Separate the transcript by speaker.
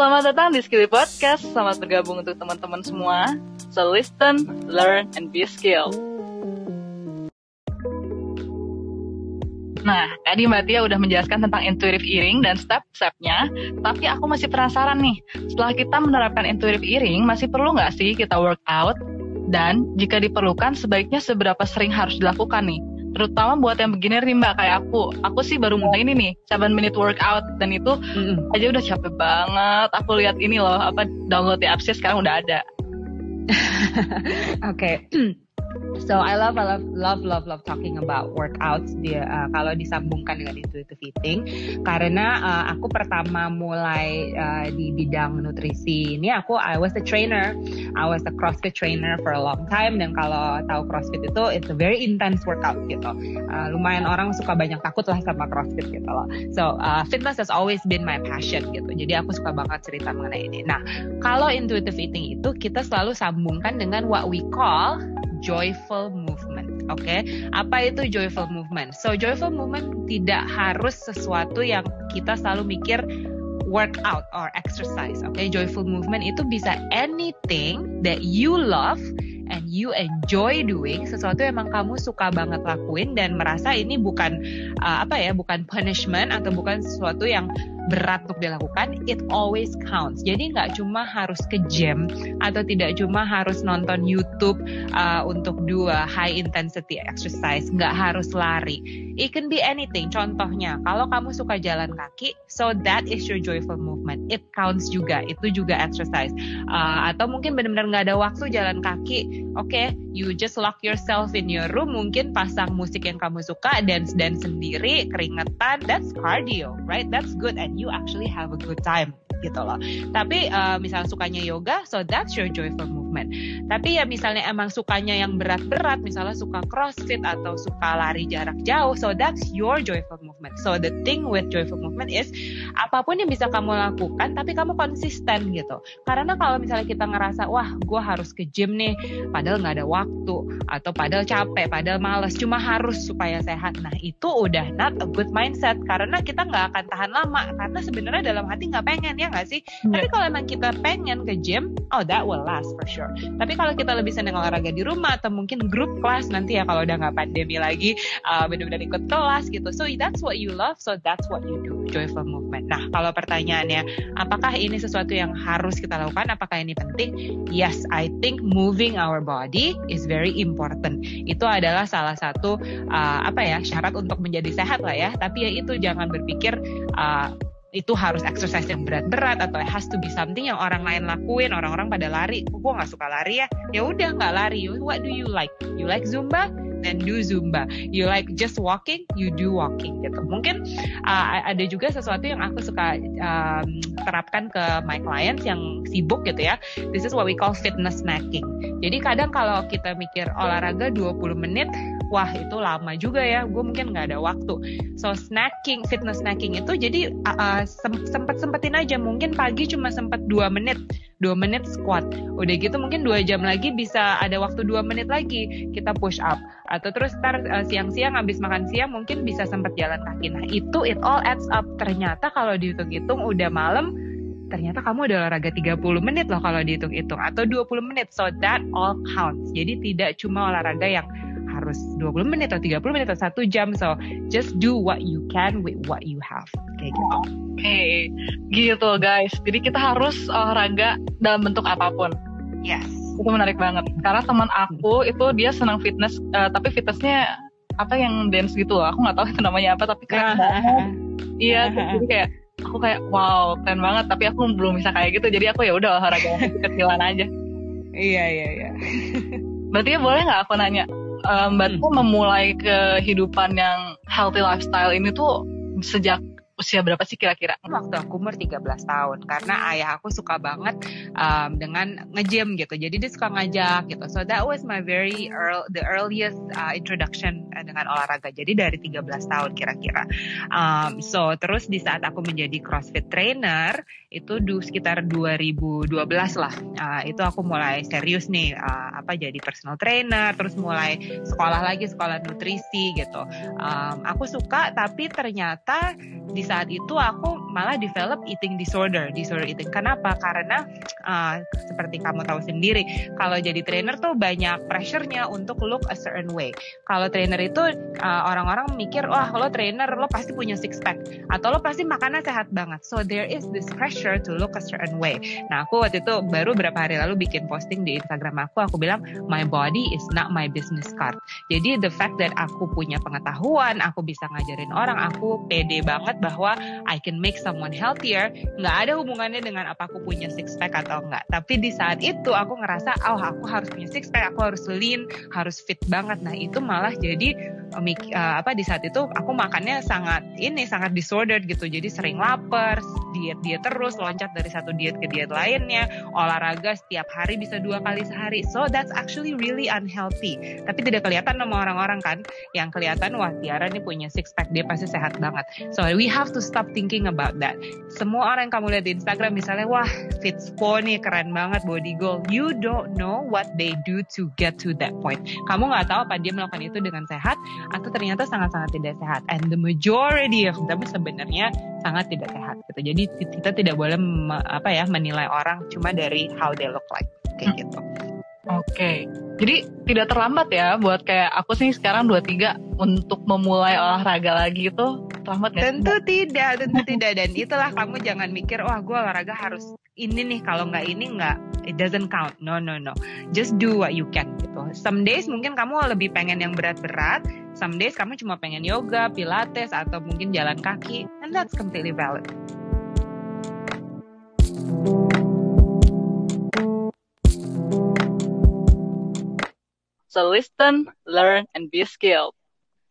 Speaker 1: Selamat datang di Skilly Podcast. Selamat bergabung untuk teman-teman semua. So listen, learn, and be skilled. Nah, tadi Mbak Tia udah menjelaskan tentang intuitive eating dan step-stepnya, tapi aku masih penasaran nih, setelah kita menerapkan intuitive eating, masih perlu nggak sih kita workout? Dan jika diperlukan, sebaiknya seberapa sering harus dilakukan nih? Terutama buat yang beginner nih mbak. Kayak aku. Aku sih baru mulai ini nih 7 minute workout. Dan itu mm-hmm. aja udah capek banget. Aku lihat ini loh apa download di appsnya sekarang udah ada.
Speaker 2: Oke. okay. So I love, I love, love, love, love talking about workouts dia uh, kalau disambungkan dengan intuitive eating karena uh, aku pertama mulai uh, di bidang nutrisi ini aku I was a trainer, I was a CrossFit trainer for a long time dan kalau tahu CrossFit itu it's a very intense workout gitu. Uh, lumayan orang suka banyak takut lah sama CrossFit gitu loh. So uh, fitness has always been my passion gitu. Jadi aku suka banget cerita mengenai ini. Nah kalau intuitive eating itu kita selalu sambungkan dengan what we call joyful movement. Oke, okay? apa itu joyful movement? So joyful movement tidak harus sesuatu yang kita selalu mikir workout or exercise. Oke, okay? joyful movement itu bisa anything that you love and you enjoy doing sesuatu yang emang kamu suka banget lakuin dan merasa ini bukan uh, apa ya bukan punishment atau bukan sesuatu yang berat untuk dilakukan, it always counts. Jadi nggak cuma harus ke gym atau tidak cuma harus nonton YouTube uh, untuk dua high intensity exercise, nggak harus lari. It can be anything. Contohnya, kalau kamu suka jalan kaki, so that is your joyful movement. It counts juga. Itu juga exercise. Uh, atau mungkin benar-benar nggak ada waktu jalan kaki. Oke, okay, you just lock yourself in your room. Mungkin pasang musik yang kamu suka, dance dance sendiri, keringetan. That's cardio, right? That's good and you actually have a good time gitu loh. Tapi uh, misalnya sukanya yoga, so that's your joyful movement. Tapi ya misalnya emang sukanya yang berat-berat, misalnya suka crossfit atau suka lari jarak jauh, so that's your joyful movement. So the thing with joyful movement is apa pun yang bisa kamu lakukan, tapi kamu konsisten gitu. Karena kalau misalnya kita ngerasa, wah gue harus ke gym nih, padahal nggak ada waktu, atau padahal capek, padahal males, cuma harus supaya sehat. Nah itu udah not a good mindset, karena kita nggak akan tahan lama, karena sebenarnya dalam hati nggak pengen ya nggak sih? Yeah. Tapi kalau emang kita pengen ke gym, oh that will last for sure. Tapi kalau kita lebih senang olahraga di rumah atau mungkin grup kelas nanti ya kalau udah nggak pandemi lagi, uh, benar-benar ikut kelas gitu. So that's what you love, so that's what you do, joyful movement. Nah kalau pertanyaannya, apakah ini sesuatu yang harus kita lakukan? Apakah ini penting? Yes, I think moving our body is very important. Itu adalah salah satu uh, apa ya syarat untuk menjadi sehat lah ya. Tapi ya itu jangan berpikir uh, itu harus exercise yang berat-berat atau has to be something yang orang lain lakuin orang-orang pada lari. Gue nggak suka lari ya. Ya udah nggak lari. What do you like? You like zumba? Then do zumba. You like just walking? You do walking gitu. Mungkin uh, ada juga sesuatu yang aku suka um, terapkan ke my clients yang sibuk gitu ya. This is what we call fitness snacking. Jadi kadang kalau kita mikir olahraga 20 menit wah itu lama juga ya. Gue mungkin nggak ada waktu. So snacking fitness snacking itu jadi uh, sempet sempetin aja. Mungkin pagi cuma sempet dua menit. Dua menit squat. Udah gitu mungkin dua jam lagi bisa ada waktu dua menit lagi. Kita push up. Atau terus ntar uh, siang-siang habis makan siang mungkin bisa sempet jalan kaki. Nah itu it all adds up. Ternyata kalau dihitung-hitung udah malam ternyata kamu udah olahraga 30 menit loh kalau dihitung-hitung. Atau 20 menit. So that all counts. Jadi tidak cuma olahraga yang harus 20 menit atau 30 menit atau satu jam. So just do what you can with what you have. Kayak gitu.
Speaker 1: Oke okay. gitu guys. Jadi kita harus olahraga dalam bentuk apa pun.
Speaker 2: Yes.
Speaker 1: Itu menarik banget. Karena teman aku itu dia senang fitness uh, tapi fitnessnya apa yang dance gitu loh. Aku nggak tahu itu namanya apa tapi kayak iya jadi kayak aku kayak wow keren banget. Tapi aku belum bisa kayak gitu. Jadi aku ya udah olahraga kecilan aja.
Speaker 2: Iya iya iya.
Speaker 1: Berarti ya boleh nggak aku nanya um, Mbak hmm. tuh memulai kehidupan yang healthy lifestyle ini tuh sejak usia berapa sih kira-kira?
Speaker 2: Waktu aku umur 13 tahun karena ayah aku suka banget um, dengan nge-gym gitu. Jadi dia suka ngajak gitu. So that was my very early, the earliest uh, introduction uh, dengan olahraga. Jadi dari 13 tahun kira-kira. Um, so terus di saat aku menjadi CrossFit trainer itu du sekitar 2012 lah. Uh, itu aku mulai serius nih uh, apa jadi personal trainer, terus mulai sekolah lagi sekolah nutrisi gitu. Um, aku suka tapi ternyata di saat itu aku malah develop eating disorder, disorder eating. Kenapa? Karena uh, seperti kamu tahu sendiri, kalau jadi trainer tuh banyak pressure-nya untuk look a certain way. Kalau trainer itu uh, orang-orang mikir, wah lo trainer lo pasti punya six pack atau lo pasti makannya sehat banget. So there is this pressure to look a certain way. Nah aku waktu itu baru beberapa hari lalu bikin posting di Instagram aku, aku bilang my body is not my business card. Jadi the fact that aku punya pengetahuan, aku bisa ngajarin orang, aku pede banget bahwa I can make someone healthier, nggak ada hubungannya dengan apa aku punya six pack atau enggak. Tapi di saat itu aku ngerasa, oh aku harus punya six pack, aku harus lean, harus fit banget. Nah itu malah jadi uh, apa di saat itu aku makannya sangat ini sangat disordered gitu. Jadi sering lapar, diet diet terus, loncat dari satu diet ke diet lainnya, olahraga setiap hari bisa dua kali sehari. So that's actually really unhealthy. Tapi tidak kelihatan sama orang-orang kan, yang kelihatan wah Tiara ini punya six pack dia pasti sehat banget. So we have to stop thinking about that. Semua orang yang kamu lihat di Instagram misalnya, wah Fitspo nih keren banget body goal. You don't know what they do to get to that point. Kamu nggak tahu apa dia melakukan itu dengan sehat atau ternyata sangat-sangat tidak sehat. And the majority of them sebenarnya sangat tidak sehat. Gitu. Jadi kita tidak boleh apa ya menilai orang cuma dari how they look like kayak gitu.
Speaker 1: Oke, okay. jadi tidak terlambat ya buat kayak aku sih sekarang 23 untuk memulai olahraga lagi itu terlambat
Speaker 2: gak? Tentu tidak, tentu tidak. Dan itulah kamu jangan mikir, wah gue olahraga harus ini nih, kalau nggak ini nggak, it doesn't count. No, no, no. Just do what you can gitu. Some days mungkin kamu lebih pengen yang berat-berat, some days kamu cuma pengen yoga, pilates, atau mungkin jalan kaki, and that's completely valid.
Speaker 1: So listen, learn, and be skilled.